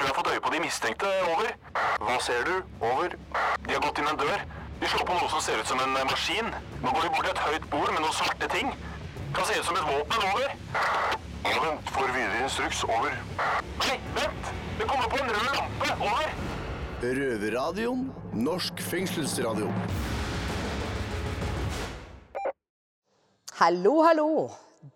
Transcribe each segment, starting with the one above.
tror jeg har fått øye på de mistenkte. Over. Hva ser du? Over. De har gått inn en dør. De slår på noe som ser ut som en maskin. Nå går de bort til et høyt bord med noen svarte ting. Kan se ut som et våpen. Over. Ja, vent. Får videre instruks. Over. Nei, vent! Det kommer på en rød lampe. Over. Røverradioen. Norsk fengselsradio. Hallo, hallo!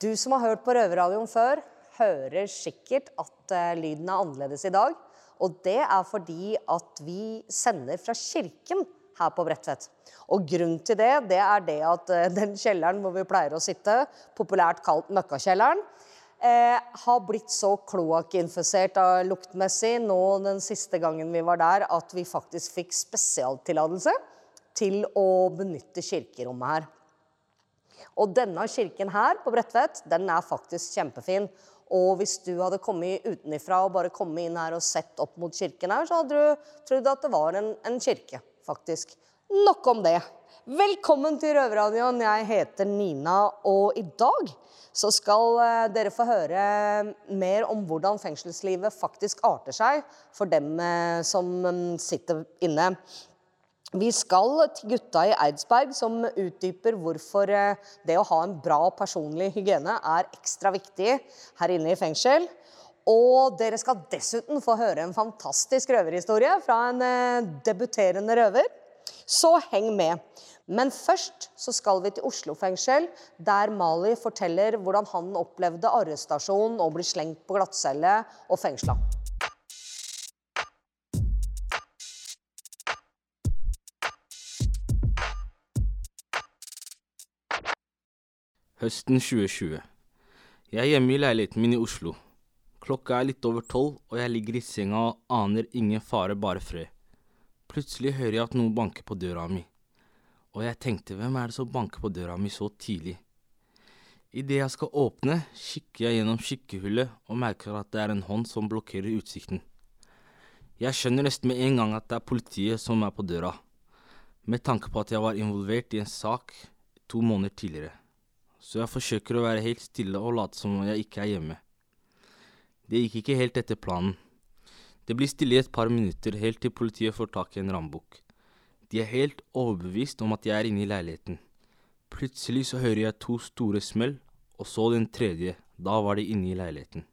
Du som har hørt på Røverradioen før, hører sikkert at eh, lyden er annerledes i dag. Og det er fordi at vi sender fra kirken her på Bredtvet. Og grunnen til det, det er det at eh, den kjelleren hvor vi pleier å sitte, populært kalt Møkkakjelleren, eh, har blitt så kloakkinfisert luktmessig nå den siste gangen vi var der, at vi faktisk fikk spesialtillatelse til å benytte kirkerommet her. Og denne kirken her på Bredtvet, den er faktisk kjempefin. Og hvis du hadde kommet utenifra og bare kommet inn her og sett opp mot kirken her, så hadde du trodd at det var en, en kirke, faktisk. Nok om det. Velkommen til Røverradioen. Jeg heter Nina, og i dag så skal eh, dere få høre mer om hvordan fengselslivet faktisk arter seg for dem eh, som mm, sitter inne. Vi skal til gutta i Eidsberg, som utdyper hvorfor eh, det å ha en bra personlig hygiene er ekstra viktig her inne i fengsel. Og dere skal dessuten få høre en fantastisk røverhistorie fra en eh, debuterende røver. Så heng med. Men først så skal vi til Oslo fengsel, der Mali forteller hvordan han opplevde arrestasjon og blir slengt på glattcelle og fengsla. Høsten 2020. Jeg er hjemme i leiligheten min i Oslo. Klokka er litt over tolv, og jeg ligger i senga og aner ingen fare, bare fred. Plutselig hører jeg at noen banker på døra mi, og jeg tenkte hvem er det som banker på døra mi så tidlig? Idet jeg skal åpne, kikker jeg gjennom kikkehullet og merker at det er en hånd som blokkerer utsikten. Jeg skjønner nesten med en gang at det er politiet som er på døra, med tanke på at jeg var involvert i en sak to måneder tidligere så jeg forsøker å være helt stille og late som om jeg ikke er hjemme. Det gikk ikke helt etter planen. Det blir stille i et par minutter, helt til politiet får tak i en rambukk. De er helt overbevist om at jeg er inne i leiligheten. Plutselig så hører jeg to store smell, og så den tredje, da var de inne i leiligheten.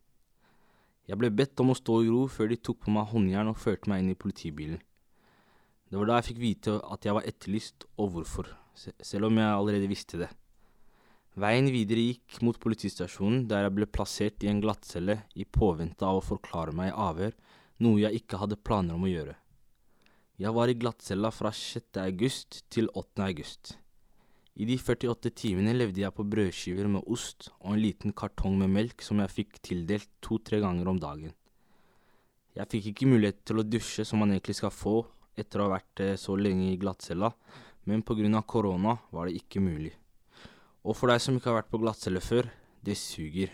Jeg ble bedt om å stå i ro før de tok på meg håndjern og førte meg inn i politibilen. Det var da jeg fikk vite at jeg var etterlyst, og hvorfor, selv om jeg allerede visste det. Veien videre gikk mot politistasjonen, der jeg ble plassert i en glattcelle i påvente av å forklare meg i avhør, noe jeg ikke hadde planer om å gjøre. Jeg var i glattcella fra 6. august til 8. august. I de 48 timene levde jeg på brødskiver med ost og en liten kartong med melk som jeg fikk tildelt to–tre ganger om dagen. Jeg fikk ikke mulighet til å dusje som man egentlig skal få etter å ha vært eh, så lenge i glattcella, men av korona var det ikke mulig. Og for deg som ikke har vært på glattcelle før, det suger.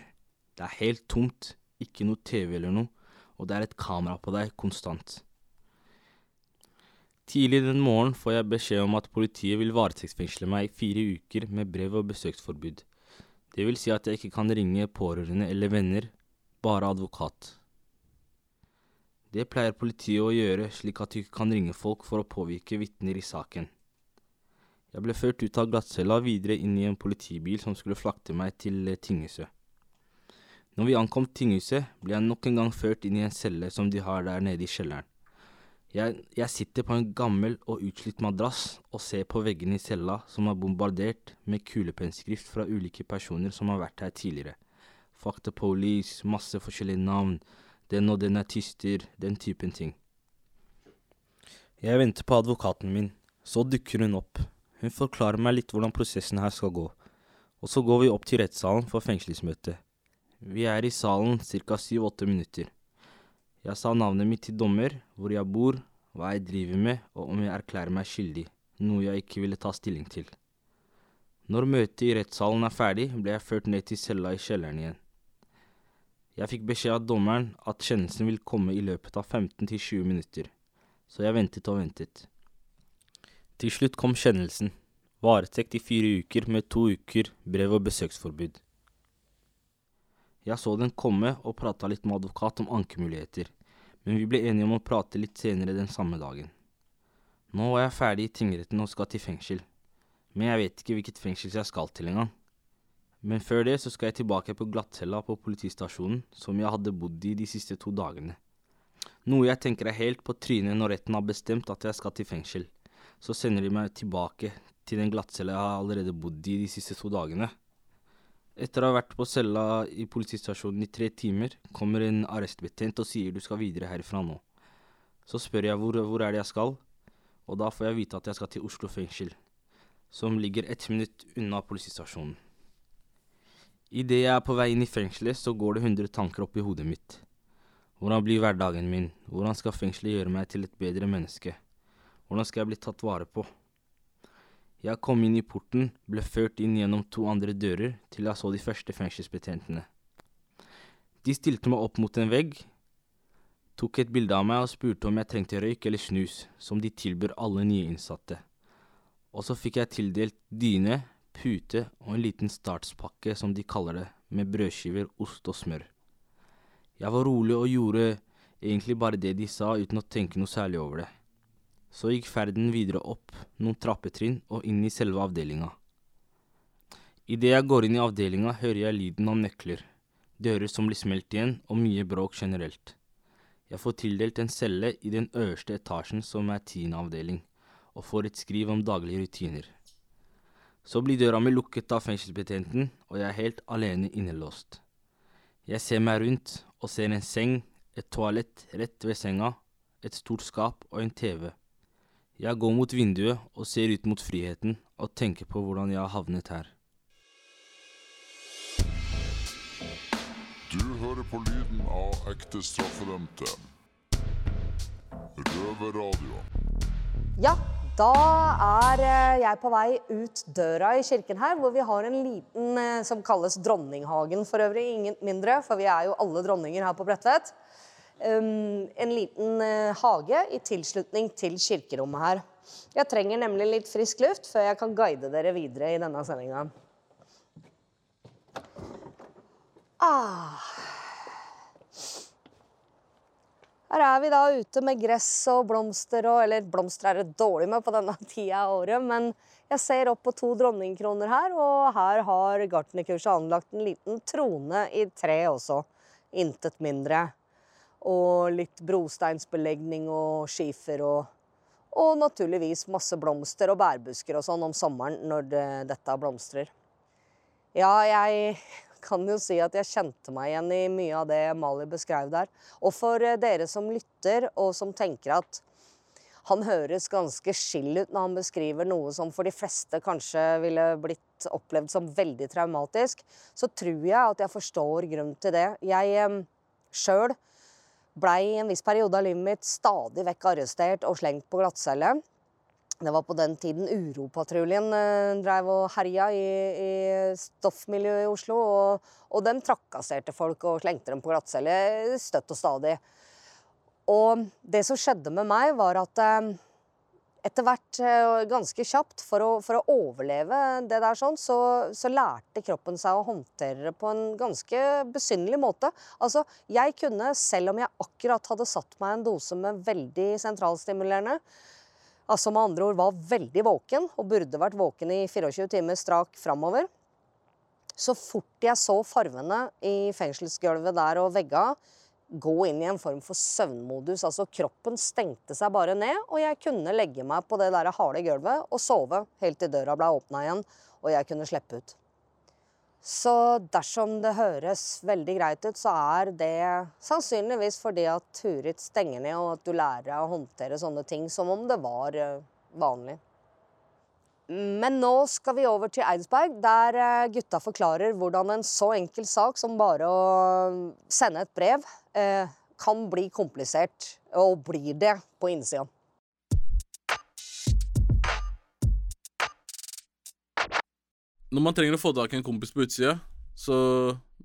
Det er helt tomt, ikke noe TV eller noe, og det er et kamera på deg konstant. Tidlig den morgen får jeg beskjed om at politiet vil varetektsfengsle meg i fire uker med brev og besøksforbud. Det vil si at jeg ikke kan ringe pårørende eller venner, bare advokat. Det pleier politiet å gjøre slik at du ikke kan ringe folk for å påvirke vitner i saken. Jeg ble ført ut av glattcella videre inn i en politibil som skulle flakte meg til eh, tinghuset. Når vi ankom tinghuset, ble jeg nok en gang ført inn i en celle som de har der nede i kjelleren. Jeg, jeg sitter på en gammel og utslitt madrass og ser på veggene i cella som er bombardert med kulepennskrift fra ulike personer som har vært her tidligere. Fuck the police, masse forskjellige navn, den og den er tyster, den typen ting. Jeg venter på advokaten min, så dukker hun opp. Hun forklarer meg litt hvordan prosessen her skal gå, og så går vi opp til rettssalen for fengslingsmøte. Vi er i salen ca. syv–åtte minutter. Jeg sa navnet mitt til dommer, hvor jeg bor, hva jeg driver med, og om jeg erklærer meg skyldig, noe jeg ikke ville ta stilling til. Når møtet i rettssalen er ferdig, ble jeg ført ned til cella i kjelleren igjen. Jeg fikk beskjed av dommeren at kjennelsen vil komme i løpet av 15 til 20 minutter, så jeg ventet og ventet. Til slutt kom kjennelsen. Varetekt i fire uker med to uker brev- og besøksforbud. Jeg så den komme og prata litt med advokat om ankemuligheter, men vi ble enige om å prate litt senere den samme dagen. Nå var jeg ferdig i tingretten og skal til fengsel, men jeg vet ikke hvilket fengsel jeg skal til engang. Men før det så skal jeg tilbake på glattcella på politistasjonen som jeg hadde bodd i de siste to dagene. Noe jeg tenker er helt på trynet når retten har bestemt at jeg skal til fengsel. Så sender de meg tilbake til den glattcella jeg har allerede bodd i de siste to dagene. Etter å ha vært på cella i politistasjonen i tre timer, kommer en arrestbetjent og sier du skal videre herfra nå. Så spør jeg hvor, hvor er det jeg skal, og da får jeg vite at jeg skal til Oslo fengsel, som ligger ett minutt unna politistasjonen. Idet jeg er på vei inn i fengselet, så går det hundre tanker opp i hodet mitt. Hvordan blir hverdagen min? Hvordan skal fengselet gjøre meg til et bedre menneske? Hvordan skal jeg bli tatt vare på? Jeg kom inn i porten, ble ført inn gjennom to andre dører til jeg så de første fengselsbetjentene. De stilte meg opp mot en vegg, tok et bilde av meg og spurte om jeg trengte røyk eller snus, som de tilbyr alle nye innsatte. Og så fikk jeg tildelt dyne, pute og en liten startspakke, som de kaller det, med brødskiver, ost og smør. Jeg var rolig og gjorde egentlig bare det de sa, uten å tenke noe særlig over det. Så gikk ferden videre opp noen trappetrinn og inn i selve avdelinga. Idet jeg går inn i avdelinga, hører jeg lyden av nøkler, dører som blir smelt igjen, og mye bråk generelt. Jeg får tildelt en celle i den øverste etasjen, som er tiende avdeling, og får et skriv om daglige rutiner. Så blir døra mi lukket av fengselsbetjenten, og jeg er helt alene innelåst. Jeg ser meg rundt og ser en seng, et toalett rett ved senga, et stort skap og en TV. Jeg går mot vinduet og ser ut mot friheten og tenker på hvordan jeg har havnet her. Du hører på lyden av ekte straffedømte. Røverradio. Ja, da er eh, jeg på vei ut døra i kirken her, hvor vi har en liten eh, som kalles Dronninghagen for øvrig, ingen mindre, for vi er jo alle dronninger her på Bredtvet. Um, en liten uh, hage i tilslutning til kirkerommet her. Jeg trenger nemlig litt frisk luft før jeg kan guide dere videre i denne sendinga. Ah. Her er vi da ute med gress og blomster og Eller blomster er det dårlig med på denne tida av året, men jeg ser opp på to dronningkroner her, og her har gartnerkurset anlagt en liten trone i tre også. Intet mindre. Og litt brosteinsbelegning og skifer og Og naturligvis masse blomster og bærbusker og sånn om sommeren når det, dette blomstrer. Ja, jeg kan jo si at jeg kjente meg igjen i mye av det Mali beskrev der. Og for eh, dere som lytter og som tenker at han høres ganske skill ut når han beskriver noe som for de fleste kanskje ville blitt opplevd som veldig traumatisk, så tror jeg at jeg forstår grunnen til det. Jeg eh, sjøl blei i en viss periode av livet mitt stadig vekk arrestert og slengt på glattcelle. Det var på den tiden Uropatruljen eh, drev og herja i, i stoffmiljøet i Oslo. Og, og de trakasserte folk og slengte dem på glattcelle støtt og stadig. Og det som skjedde med meg, var at eh, etter hvert, eh, ganske kjapt, for å, for å overleve det der sånn, så, så, lærte kroppen seg å håndtere det på en ganske besynderlig måte. Altså, jeg kunne, selv om jeg akkurat hadde satt meg en dose med veldig sentralstimulerende, altså med andre ord var veldig våken, og burde vært våken i 24 timer strak framover, så fort jeg så farvene i fengselsgulvet der og vegga, gå inn i en form for søvnmodus. Altså kroppen stengte seg bare ned, og jeg kunne legge meg på det der harde gulvet og sove helt til døra ble åpna igjen og jeg kunne slippe ut. Så dersom det høres veldig greit ut, så er det sannsynligvis fordi at Turit stenger ned, og at du lærer deg å håndtere sånne ting som om det var eh, vanlig. Men nå skal vi over til Eidsberg, der eh, gutta forklarer hvordan en så enkel sak som bare å sende et brev eh, kan bli komplisert, og blir det på innsida. Når man trenger å få tak i en kompis på utsida, så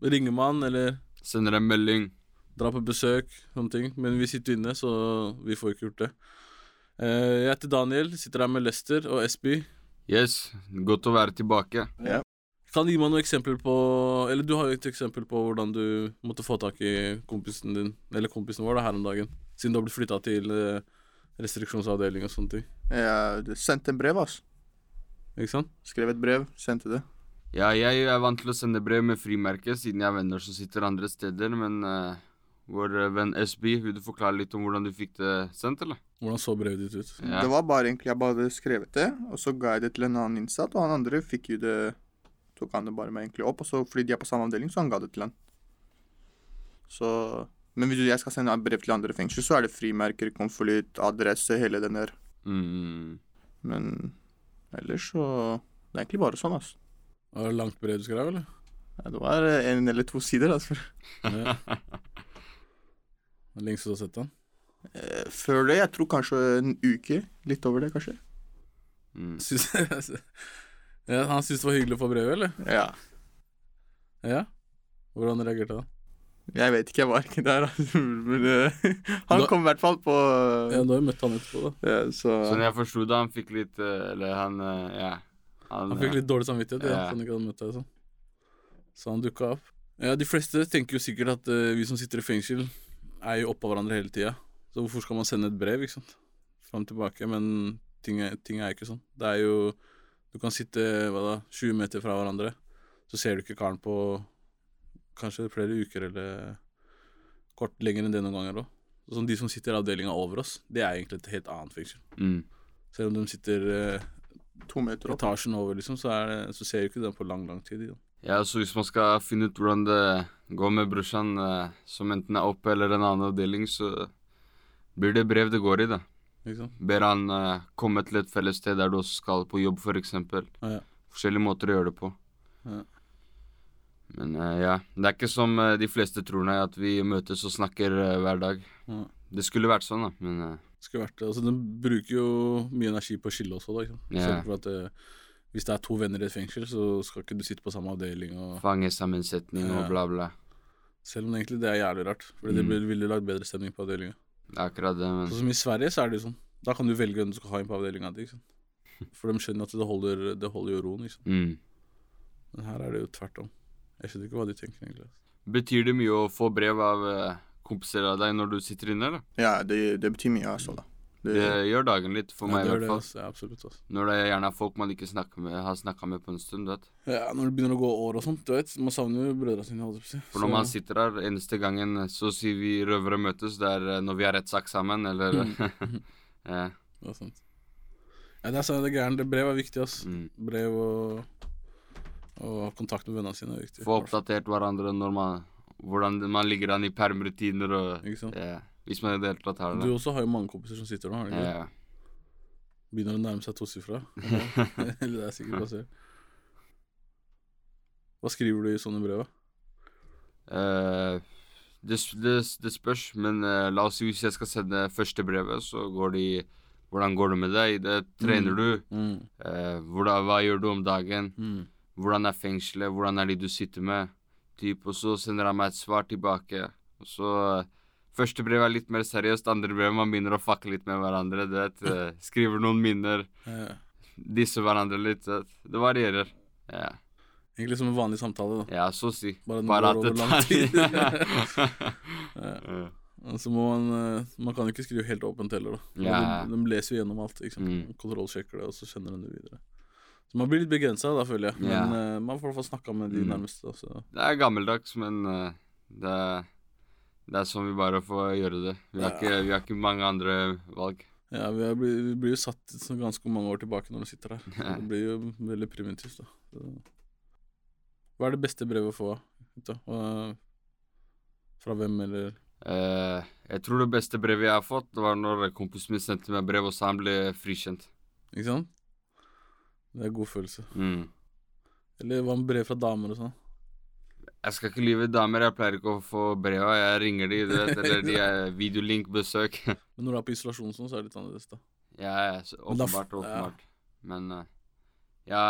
ringer man eller Sender en melding. drar på besøk, sånne ting. Men vi sitter inne, så vi får ikke gjort det. Eh, jeg heter Daniel, sitter her med Lester og Esby. Yes, godt å være tilbake. Kan du gi meg noen eksempler på Eller du har jo et eksempel på hvordan du måtte få tak i kompisen din, eller kompisen vår, da, her om dagen. Siden du har blitt flytta til eh, restriksjonsavdeling og sånne ting. Jeg sendte en brev, altså. Ikke sant? Skrev et brev, sendte det. Ja, jeg er vant til å sende brev med frimerke, siden jeg har venner som sitter andre steder, men eh, vår eh, venn SB, vil du forklare litt om hvordan du fikk det sendt, eller? Hvordan så brevet ditt ut? Ja. Det var bare egentlig Jeg bare hadde skrevet det, og så ga jeg det til en annen innsatt, og han andre fikk jo det Tok han det bare med egentlig opp, og så fordi de er på samme avdeling, så han ga det til han. Så Men hvis jeg skal sende brev til andre fengsel, så er det frimerker, konvolutt, adresse, hele den der. Mm. Men ellers så Det er egentlig bare sånn, altså. Var det langt brev du skrev, eller? Ja, det var eh, en eller to sider, altså. Ja. Det siden du har sett den? Eh, Før det, jeg tror kanskje en uke. Litt over det, kanskje. Mm. Syns, ja, han syntes det var hyggelig å få brevet, eller? Ja. Ja? Hvordan reagerte han? Jeg vet ikke, jeg var ikke der, altså. Men eh, han Da- kom i hvert fall på Ja, Du har jo møtt han etterpå, da. ja, Så Sånn jeg forsto det, han fikk litt eh, Eller han eh, Ja. Han fikk litt dårlig samvittighet, ja, Ja. han ikke hadde møtt deg sånn. Så han dukka opp. Ja, de fleste tenker jo sikkert at uh, vi som sitter i fengsel, er jo oppå hverandre hele tida. Så hvorfor skal man sende et brev, ikke sant? Fram og tilbake. Men ting er, ting er ikke sånn. Det er jo Du kan sitte hva da, 20 meter fra hverandre, så ser du ikke karen på kanskje flere uker eller kort lenger enn det noen ganger òg. Sånn de som sitter i avdelinga over oss, det er egentlig et helt annet fengsel. Mm. Selv om de sitter eh, to meter opp. etasjen over, liksom, så, er det, så ser jo ikke den på lang, lang tid. Ja. Ja, så hvis man skal finne ut hvordan det går med brorsan, eh, som enten er oppe eller en annen avdeling, så blir det brev det går i, da. Sant? Ber han uh, komme til et felles sted der du også skal på jobb, for eksempel. Ja. Forskjellige måter å gjøre det på. Ja. Men uh, ja, det er ikke som uh, de fleste tror, nei, at vi møtes og snakker hver dag. Ja. Det skulle vært sånn, da, men Skulle vært det. Altså, den bruker jo mye energi på å skille også, da. Liksom. Ja. Selv for at eh, hvis det er to venner i et fengsel, så skal ikke du sitte på samme avdeling. Og, fangesammensetning Ja. og bla, bla. selv om egentlig det er jævlig rart. For det Mm. det ville lagd bedre stemning på avdelinga. Akkurat det, men Sånn som i Sverige, så er det jo sånn. Da kan du velge hvem du skal ha inn på avdelinga di. For de skjønner at det holder, det holder jo roen. liksom. mm. Men her er det jo tvert om. Jeg skjønner ikke hva de tenker, egentlig. Betyr det mye å få brev av eh, kompiser av deg når du sitter inne, eller? Ja, det, det betyr mye, altså. da. Det, Det gjør dagen litt, for Ja, meg i hvert fall. altså. Ja, absolutt. også. Når det gjerne er folk man ikke med, har snakka med på en stund. vet. Ja, Når det begynner å gå år og sånt, du vet. Man savner jo brødrene sine. holdt jeg på å si. For når man sitter her, eneste gangen så sier vi røvere møtes, det er eh, når vi har rettssak sammen, eller ja. Det er sant. Ja, det er sant, det er gærent. Brev er viktig, ass. mm. Brev og, og kontakt med vennene sine er viktig. Få oppdatert hverandre når man hvordan man ligger an i permrutiner og Ikke sant? ja. Hvis man i det hele tatt har Du også har jo mange kompiser som sitter nå, har du ikke? det? Ja. Begynner å nærme seg tosifra. Eller det er sikkert basert. Hva skriver du i sånne brev? Eh, det, det, det spørs, men uh, la oss si hvis jeg skal sende første brevet, så går det i Hvordan går det med deg? Det trener Mm. du? Mm. Eh, hvordan, hva gjør du om dagen? Mm. Hvordan er fengselet? Hvordan er de du sitter med? Typ, og så sender han meg et svar tilbake. Og så eh, Første brev er litt mer seriøst, andre brev man begynner å fucke litt med hverandre. Du vet, eh, Skriver noen minner, Ja. disser hverandre litt. vet. Det varierer. Ja, Egentlig som en vanlig samtale, da. ja så å si. Bare Bare at det tar tid. Ja. Og så må man eh, Man kan jo ikke skrive helt åpent heller, da. Ja. De, de leser jo gjennom alt. Liksom. Mm. Kontrollsjekker det, og så kjenner de det videre. Så man blir litt begrensa, da, føler jeg. Men Ja. eh, man får i hvert fall snakka med de Mm. nærmeste. Da, så. Det er gammeldags, men uh, det, det er sånn vi bare får gjøre det. Vi har, Ja. ikke, vi har ikke mange andre valg. Ja, vi, er, vi blir jo satt ganske mange år tilbake når vi sitter her. Ja. Det blir jo veldig primitivt, da. Hva er det beste brevet å få? Fra hvem, eller Uh, jeg tror det beste brevet jeg har fått, det var når kompisen min sendte meg brev og sa han ble frikjent. Ikke sant? Det er en god følelse. Mm. Eller hva med brev fra damer og sånn? Jeg skal ikke lyve damer, jeg pleier ikke å få breva. Jeg ringer de, du vet, eller de er videolink-besøk. Men når du er på isolasjon sånn, så er det litt annerledes, da. ja, ja, så Men åpenbart, ja. åpenbart. Men uh, ja,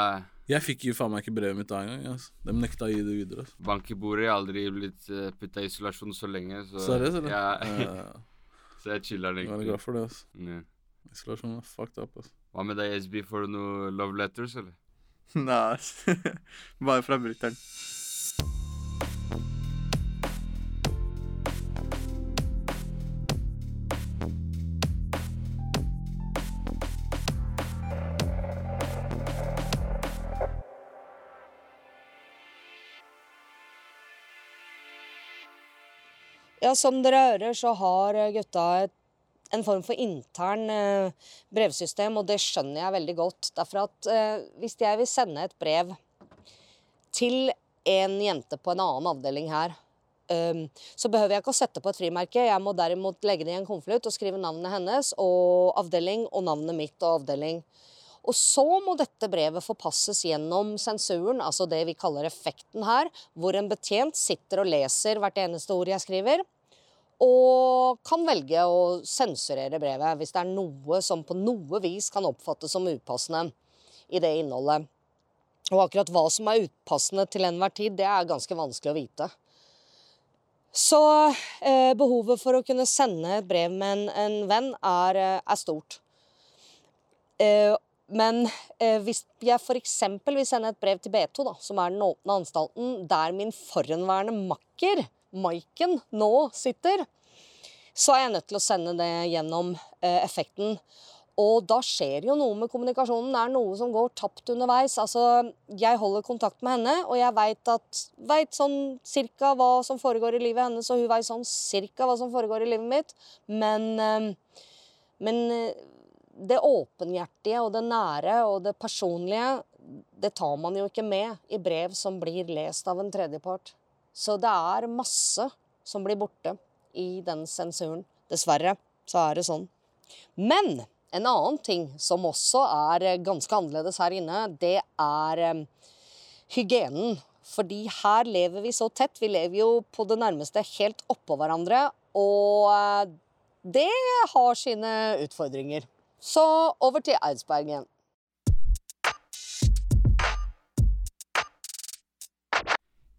Jeg fikk jo faen meg ikke brevet mitt da engang. Altså. De nekta å gi det videre. Altså. bank i bordet. Jeg har aldri blitt uh, putta i isolasjon så lenge, så Seriøst, eller? Ja, Eh, så jeg chiller'n jeg er glad for det. Altså. Yeah. Isolasjon er fucked up. Altså. Hva med deg, SB? Får du noe love letters, eller? Nei, bare fra brutter'n. Som dere hører, så har eh, gutta en form for intern eh, brevsystem, og det skjønner jeg veldig godt. Derfor at eh, hvis jeg vil sende et brev til en jente på en annen avdeling her, eh, så behøver jeg ikke å sette på et frimerke. Jeg må derimot legge det i en konvolutt og skrive navnet hennes og avdeling og navnet mitt og avdeling. Og så må dette brevet forpasses gjennom sensuren, altså det vi kaller effekten her, hvor en betjent sitter og leser hvert eneste ord jeg skriver, og kan velge å sensurere brevet hvis det er noe som på noe vis kan oppfattes som upassende i det innholdet. Og akkurat hva som er upassende til enhver tid, det er ganske vanskelig å vite. Så eh, behovet for å kunne sende et brev med en, en venn er, eh, er stort. Eh, men eh, hvis jeg f.eks. vil sende et brev til B2, da, som er den åpne anstalten, der min forhenværende makker, Maiken, nå sitter, så er jeg nødt til å sende det gjennom eh, effekten. Og da skjer jo noe med kommunikasjonen. Det er noe som går tapt underveis. Altså, jeg holder kontakt med henne, og jeg veit vet sånn cirka hva som foregår i livet hennes, og hun veit sånn cirka hva som foregår i livet mitt. Men, eh, men eh, det åpenhjertige og det nære og det personlige, det tar man jo ikke med i brev som blir lest av en tredjepart. Så det er masse som blir borte i den sensuren. Dessverre så er det sånn. Men en annen ting som også er ganske annerledes her inne, det er eh, hygienen. Fordi her lever vi så tett. Vi lever jo på det nærmeste helt oppå hverandre. Og eh, det har sine utfordringer. Så over til Eidsberg igjen.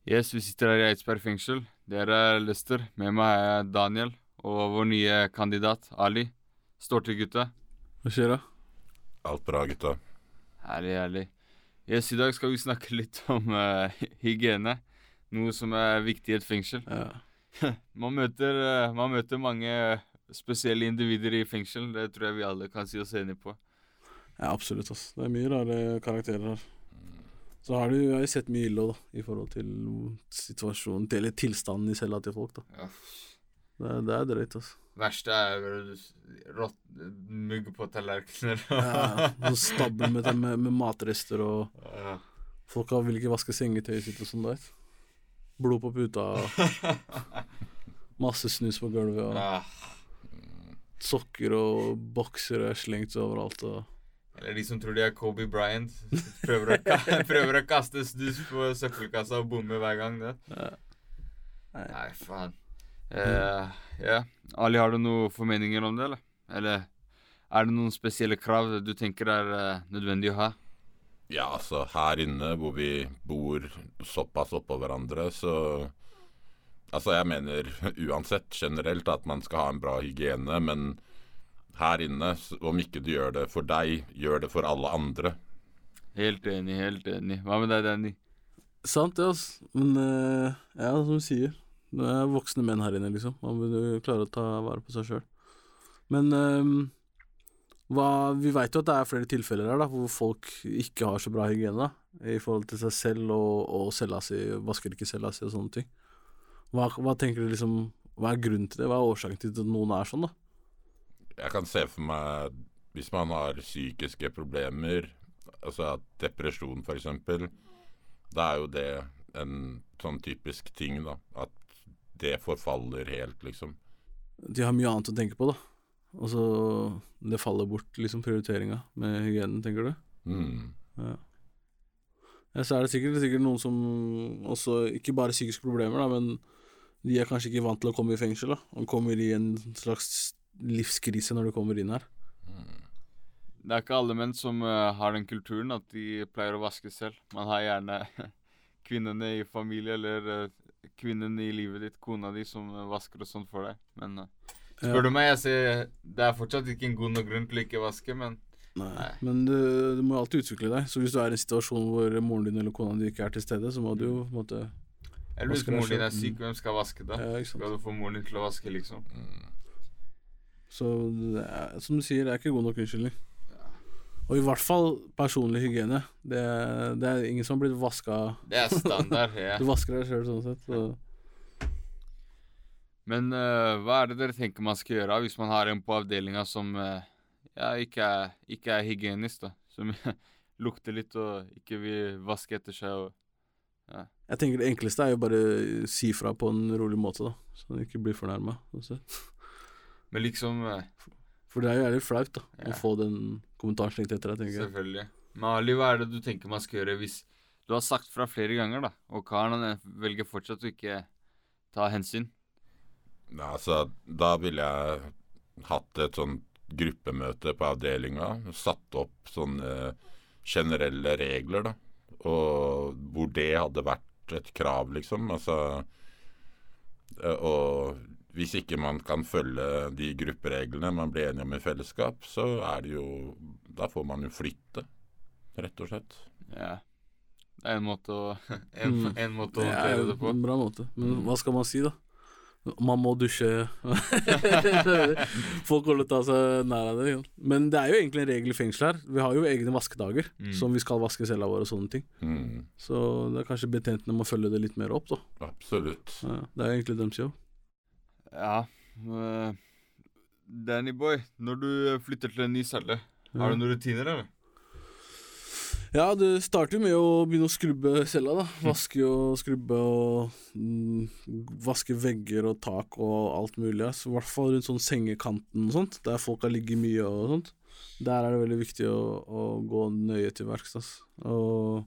Yes, vi sitter her i Eidsberg fengsel. Dere er Lester. Med meg er Daniel og vår nye kandidat Ali. Står til, gutta. Hva skjer da? Alt bra, gutta. Herlig, herlig. Yes, I dag skal vi snakke litt om uh, hygiene. Noe som er viktig i et fengsel. Ja. Man møter, uh, man møter mange spesielle individer i fengsel. Det tror jeg vi alle kan si oss enige på. ja, absolutt. ass. Det er mye rare karakterer her. Så har du jeg har sett mye ille da, i forhold til situasjonen til, eller tilstanden i cella til folk. da. Ja. Det, det er drøyt, altså. Verste er rått mugg på tallerkener. Ja, og stabler med, med, med matrester, og Ja. folk har- vil ikke vaske sengetøyet sitt og sånn, vet. Blod på puta, masse snus på gulvet, og Ja. sokker og bokser er slengt overalt. og... Eller de som tror de er Kobe Bryant. Prøver å, prøver å kaste snus på søppelkassa og bomme hver gang. det. Nei. Nei, faen. Uh, ja. Ali, har du noen formeninger om det, eller? Eller er det noen spesielle krav du tenker er uh, nødvendig å ha? Ja, altså her inne hvor vi bor såpass oppå hverandre, så Altså, jeg mener uansett generelt at man skal ha en bra hygiene, men her inne, om ikke du gjør det for deg, gjør det for alle andre. Helt enig, helt enig. Hva med deg, Danny? Sant det, altså. Men uh, ja, som du sier. Det er voksne menn her inne, liksom. Man jo klare å ta vare på seg sjøl. Men uh, hva, vi veit jo at det er flere tilfeller her da, hvor folk ikke har så bra hygiene da, i forhold til seg selv og, og cella si, vasker ikke cella si og sånne ting. Hva, hva tenker du liksom Hva er grunnen til det? Hva er årsaken til at noen er sånn, da? Jeg kan se for meg hvis man har psykiske problemer, altså depresjon f.eks., da er jo det en sånn typisk ting, da. At det forfaller helt, liksom. De har mye annet å tenke på, da. Og så det faller bort, liksom, prioriteringa med hygienen, tenker du? Mm. Ja. ja, så er det sikkert, sikkert noen som også Ikke bare psykiske problemer, da, men de er kanskje ikke vant til å komme i fengsel. da Og kommer i en slags livskrise når du kommer inn her. Det er ikke alle menn som uh, har den kulturen at de pleier å vaske selv. Man har gjerne kvinnene i familie eller uh, kvinnen i livet ditt, kona di, som uh, vasker og sånt for deg. Men spør du meg, jeg ser det er fortsatt ikke en god nok grunn til å ikke vaske, men Nei. Men du, du må alltid utvikle deg. Så hvis du er i en situasjon hvor moren din eller kona di ikke er til stede, så må du jo på en måte Eller hvis moren din er syk, hvem skal vaske da? Ja, ikke. Skal du få moren din til å vaske, liksom? Så er, som du sier, det er ikke god nok unnskyldning. Og i hvert fall personlig hygiene. Det, det er ingen som har blitt vaska Det er standard. ja. Du vasker deg sjøl sånn sett. Så. Men uh, hva er det dere tenker man skal gjøre hvis man har en på avdelinga som uh, ja, ikke, er, ikke er hygienisk, da? Som lukter litt og ikke vil vaske etter seg og ja. Jeg tenker det enkleste er jo bare si fra på en rolig måte, da. Så han ikke blir fornærma. Men liksom eh, For det er jo jævlig flaut, da. Ja. Å få den kommentaren slengt etter deg, tenker jeg. Selvfølgelig. Men Ali, hva er det du tenker man skal gjøre hvis du har sagt fra flere ganger, da, og karen eh, velger fortsatt å ikke ta hensyn? Ja, altså, da ville jeg hatt et sånn gruppemøte på avdelinga. Satt opp sånne generelle regler, da. Og hvor det hadde vært et krav, liksom. Altså Og hvis ikke man kan følge de gruppereglene man blir enige om i fellesskap, så er det jo Da får man jo flytte, rett og slett. Ja. Det er en måte å, en, Mm. en måte å Det er håndtere det, det på. en bra måte. Men hva skal man si, da? Man må dusje Folk holder ta seg nær av det. Men det er jo egentlig en regel i fengsel her. Vi har jo egne vaskedager Mm. som vi skal vaske cella vår og sånne ting. Mm, Så det er kanskje betjentene må følge det litt mer opp, da. absolutt. Ja, det er jo egentlig deres jobb. Ja. eh, Danny boy, når du flytter til en ny celle, har du noen rutiner, eller? Ja, det starter med å begynne å skrubbe cella, da. Vaske og skrubbe og mm, Vaske vegger og tak og alt mulig. I hvert fall rundt sånn sengekanten og sånt, der folk har ligget mye og sånt. Der er det veldig viktig å, å gå nøye til verks. Og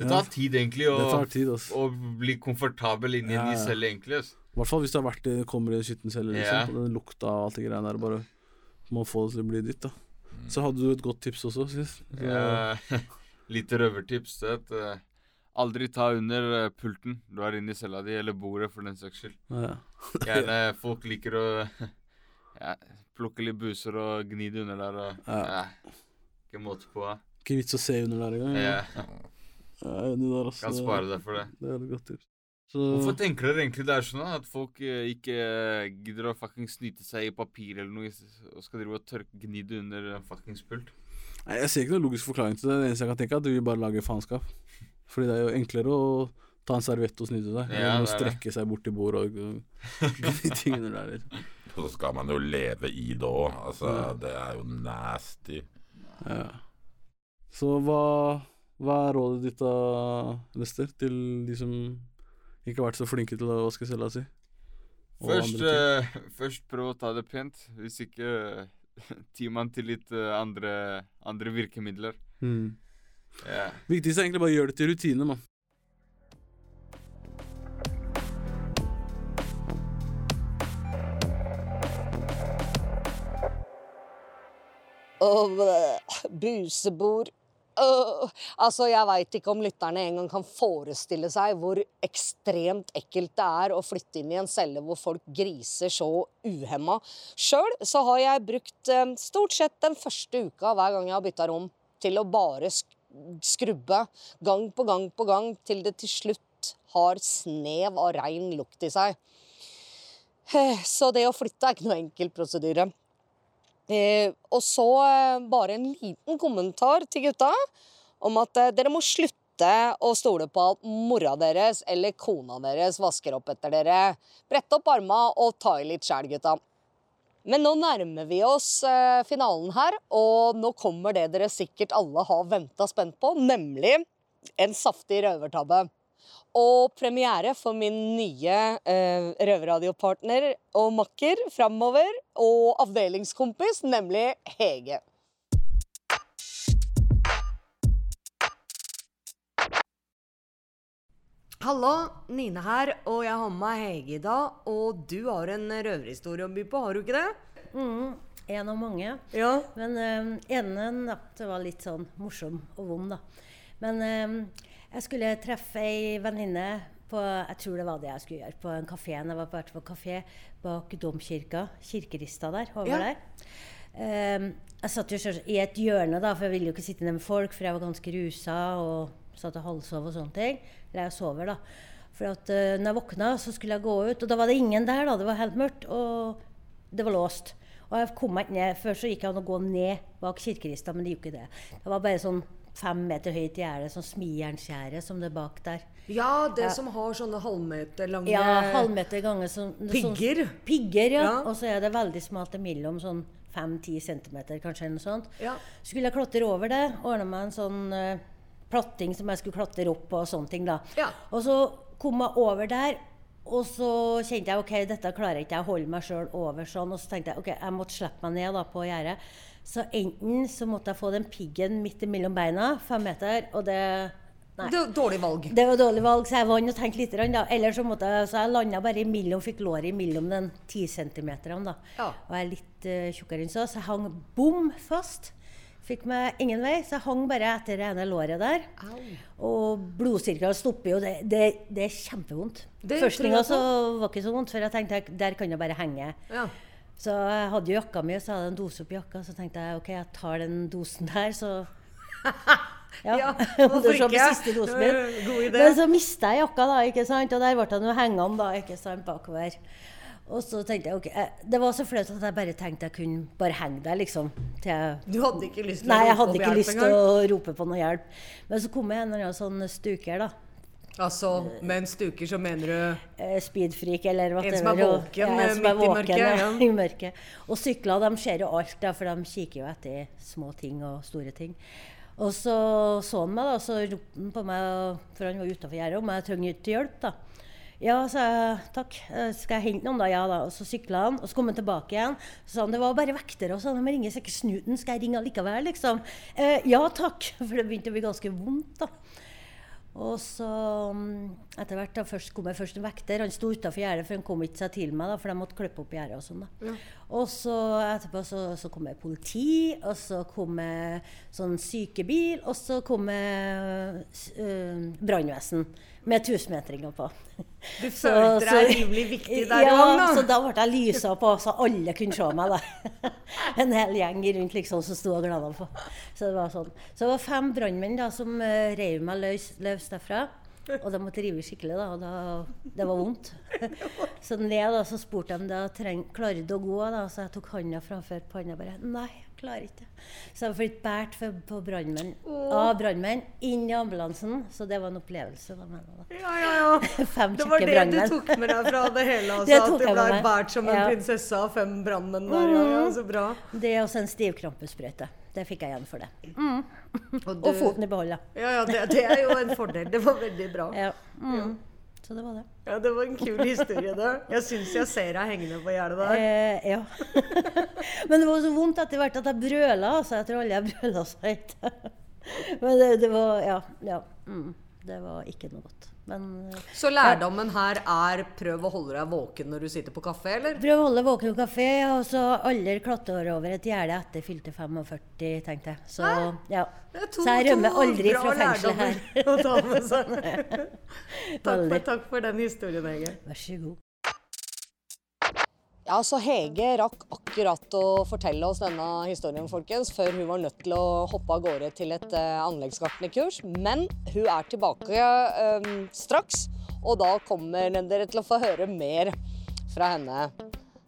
Det Ja. tar tid, egentlig, å, tid, å bli komfortabel inni en Ja, ny celle, egentlig. ass. I hvert fall hvis du har vært i, kommer i en skitten celle, liksom. yeah. Den lukta og alt det greiene der. Bare må få det til å bli ditt, da. Så hadde du et godt tips også, sist. Ja, Lite røvertips. Det er at eh, aldri ta under eh, pulten du har inni cella di, eller bordet, for den saks skyld. ja. Gjerne folk liker å ja, plukke litt buser og gni det under der. Og, Ja. ja. Ikke måte på. Ikke vits å se under der engang. Ja. Ja, der, altså. Kan spare deg for det. Det er et godt tips. Så, Hvorfor tenker dere egentlig det er sånn at folk eh, ikke eh, gidder å fucking snyte seg i papir eller noe, og skal drive og tørke gni under en fuckings pult? Nei, jeg ser ikke noen logisk forklaring til det. Det eneste jeg kan tenke, er at du vil bare lage faenskap. Fordi det er jo enklere å ta en serviett og snyte seg, Ja, enn å strekke seg bort til bordet og og de tingene der. Liksom. Så skal man jo leve i det òg. Altså, det er jo nasty. Ja. Så hva, hva er rådet ditt da, Lester, til de som ikke vært så flinke til å vaske cella si? Og Først, uh, eh, først prøv å ta det pent. Hvis ikke uh, man til litt uh, andre, andre virkemidler. Mm. Yeah. Viktigst er egentlig bare å gjøre det til rutine, mann. Og bleh, busebord. Øh, altså, jeg veit ikke om lytterne engang kan forestille seg hvor ekstremt ekkelt det er å flytte inn i en celle hvor folk griser så uhemma. Sjøl så har jeg brukt eh, stort sett den første uka hver gang jeg har bytta rom, til å bare skrubbe gang på gang på gang til det til slutt har snev av rein lukt i seg. Eh, Så det å flytte er ikke noe enkel prosedyre. Eh, og så eh, bare en liten kommentar til gutta om at eh, dere må slutte å stole på at mora deres eller kona deres vasker opp etter dere. Brett opp arma og ta i litt sjæl, gutta. Men nå nærmer vi oss finalen her, og nå kommer det dere sikkert alle har venta spent på, nemlig en saftig røvertabbe. Og premiere for min nye eh, røverradiopartner og makker framover, og avdelingskompis, nemlig Hege. Hallo, Nine her, og jeg har med meg Hege i dag. Og du har en røverhistorie å by på, har du ikke det? Mm, en av mange. Ja. Men um, enen natt var litt sånn morsom og vond, da. Men eh, jeg skulle treffe ei venninne på Jeg tror det var det jeg skulle gjøre. På en kafé. Jeg var på, på kafé bak domkirka. Kirkerista der. Over Ja. der. Um, jeg satt jo i et hjørne, da, for jeg ville jo ikke sitte ned med folk, for jeg var ganske rusa og satt og halvsov og sånne ting. Eller jeg sover, da. For at uh, når jeg våkna, så skulle jeg gå ut, og da var det ingen der. da, Det var helt mørkt, og det var låst. Og jeg kom meg ikke ned. Før så gikk jeg an å gå ned bak kirkerista, men det gjorde ikke det. Det var bare sånn fem meter høyt gjerde, sånn smijernsgjerde som det er bak der. Ja, det Ja. som har sånne halvmeter lange Ja, halvmeter ganger sånn Pigger? Sånn, pigger, ja. Ja. Og så er det veldig smalt imellom, sånn 5-10 centimeter, kanskje, eller noe sånt. Ja. Skulle jeg klatre over det, ordne meg en sånn uh, platting som jeg skulle klatre opp på og sånne ting, da. Ja. Og så kom jeg over der, og så kjente jeg ok, dette klarer jeg ikke jeg å holde meg sjøl over sånn. Og så tenkte jeg ok, jeg måtte slippe meg ned da på gjerdet. Så enten så måtte jeg få den piggen midt mellom beina, fem meter, og det Nei. Det var Dårlig valg. Det var dårlig valg, så jeg vant og tenkte litt. Da. Eller så måtte jeg, så jeg landa bare imellom, fikk låret imellom den 10 centimeteren. Da. Ja. Og jeg er litt uh, tjukkere enn så, så jeg hang bom fast. Fikk meg ingen vei, så jeg hang bare etter det ene låret der. Au. Og blodsirkelen stopper jo. Det, det, det er kjempevondt. Første Først tror var ikke så vondt, for jeg tenkte der kan jeg bare henge. Ja. Så jeg hadde jo jakka mi, så hadde jeg en dose oppi jakka. Så tenkte jeg ok, jeg tar den dosen der, så Ja, Ja, hvorfor på ikke? siste dosen min. God idé. Men så mista jeg jakka, da, ikke sant? og der ble jeg jo hengende da, ikke sant, bakover. Og så tenkte jeg, ok, eh, Det var så flaut at jeg bare tenkte jeg kunne bare henge der, liksom. Jeg Du hadde ikke lyst til å Nei, jeg hadde ikke lyst til å rope på noe hjelp. Men så kom jeg en eller annen sånn stuker, da. Altså, med en stuker så mener du Eh, Speedfreak eller hva En som er våken, en eh, som er midt i våken, mørket, Ja, ja. i mørket. Og sykler, de ser jo alt, da, for de kikker jo etter små ting og store ting. Og så så han meg, da, så ropte han på meg, for han var utafor gjerdet, om jeg trengte hjelp. da. Ja, sa jeg. Takk. Eh, Skal jeg hente noen, da? Ja da. Og så sykla han, og så kom han tilbake igjen. Så sa han det var bare vektere, og så de ringer sikkert snuten. Skal jeg ringe likevel, liksom? Eh, ja takk. For det begynte å bli ganske vondt, da. Og så mm, etter hvert da, først kom jeg først en vekter. Han sto utafor gjerdet, for han kom ikke seg til meg, da, for de måtte klippe opp gjerdet og sånn. da. Og så etterpå så, så kom det politi, og så kom det sånn sykebil, og så kom det øh, brannvesen med tusenmetringer på. Du følte deg rimelig viktig der ja, òg, da. så da ble jeg lysa på, så alle kunne se meg. da. En hel gjeng rundt liksom som sto og glana på. Så det var sånn. Så det var fem brannmenn som uh, rev meg løs, løs derfra. Og de måtte rive skikkelig, da, og da, det var vondt. Så ned da, så spurte de da treng, klarer du å gå. da, Så jeg tok handa framfor panna bare. Nei, klarer ikke. Så jeg ble båret på av brannmenn inn i ambulansen. Så det var en opplevelse. da. Ja, ja, ja. Fem Det var det det du tok med deg fra det hele? Altså, Det at du ble båret som en Ja. prinsesse av fem brannmenn der. Ja, ja, så bra. Det er også en stivkrampesprøyte. Det fikk jeg igjen for det. Mm. Og, Og foten i behold. Ja, ja, det, det er jo en fordel. Det var veldig bra. Ja. Mm. Så det var det. Ja, det var en kul historie, det. Jeg syns jeg ser deg hengende på gjerdet der. Eh, ja. Men det var så vondt etter hvert at jeg brøla. Altså. Jeg tror alle jeg brøla så høyt. Men det, det var Ja. ja. Mm. Det var ikke noe godt. Men eh, Så lærdommen her er prøv å holde deg våken når du sitter på kafé, eller? prøv å holde deg våken på kafé, og så aldri klatre over et gjerde etter fylte 45, tenkte jeg. Så ja. To- Så jeg rømmer aldri fra fengselet her. seg. Takk for, takk for den historien, Hege. Vær så god. Ja, så Hege rakk akkurat å fortelle oss denne historien, folkens, før hun var nødt til å hoppe av gårde til et uh, anleggsgartnerkurs. Men hun er tilbake uh, straks, og da kommer dere til å få høre mer fra henne.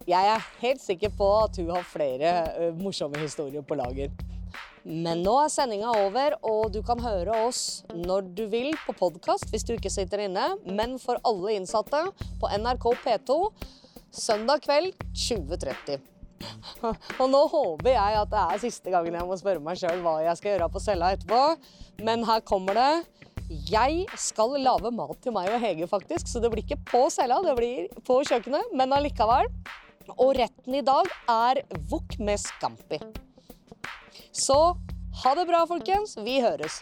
Jeg er helt sikker på at hun har flere uh, morsomme historier på lager. Men nå er sendinga over, og du kan høre oss når du vil på podkast hvis du ikke sitter inne. Men for alle innsatte på NRK P2 søndag kveld 2030. Og nå håper jeg at det er siste gangen jeg må spørre meg sjøl hva jeg skal gjøre på cella etterpå. Men her kommer det. Jeg skal lage mat til meg og Hege, faktisk, så det blir ikke på cella, det blir på kjøkkenet, men allikevel. Og retten i dag er wok med scampi. Så ha det bra, folkens. Vi høres.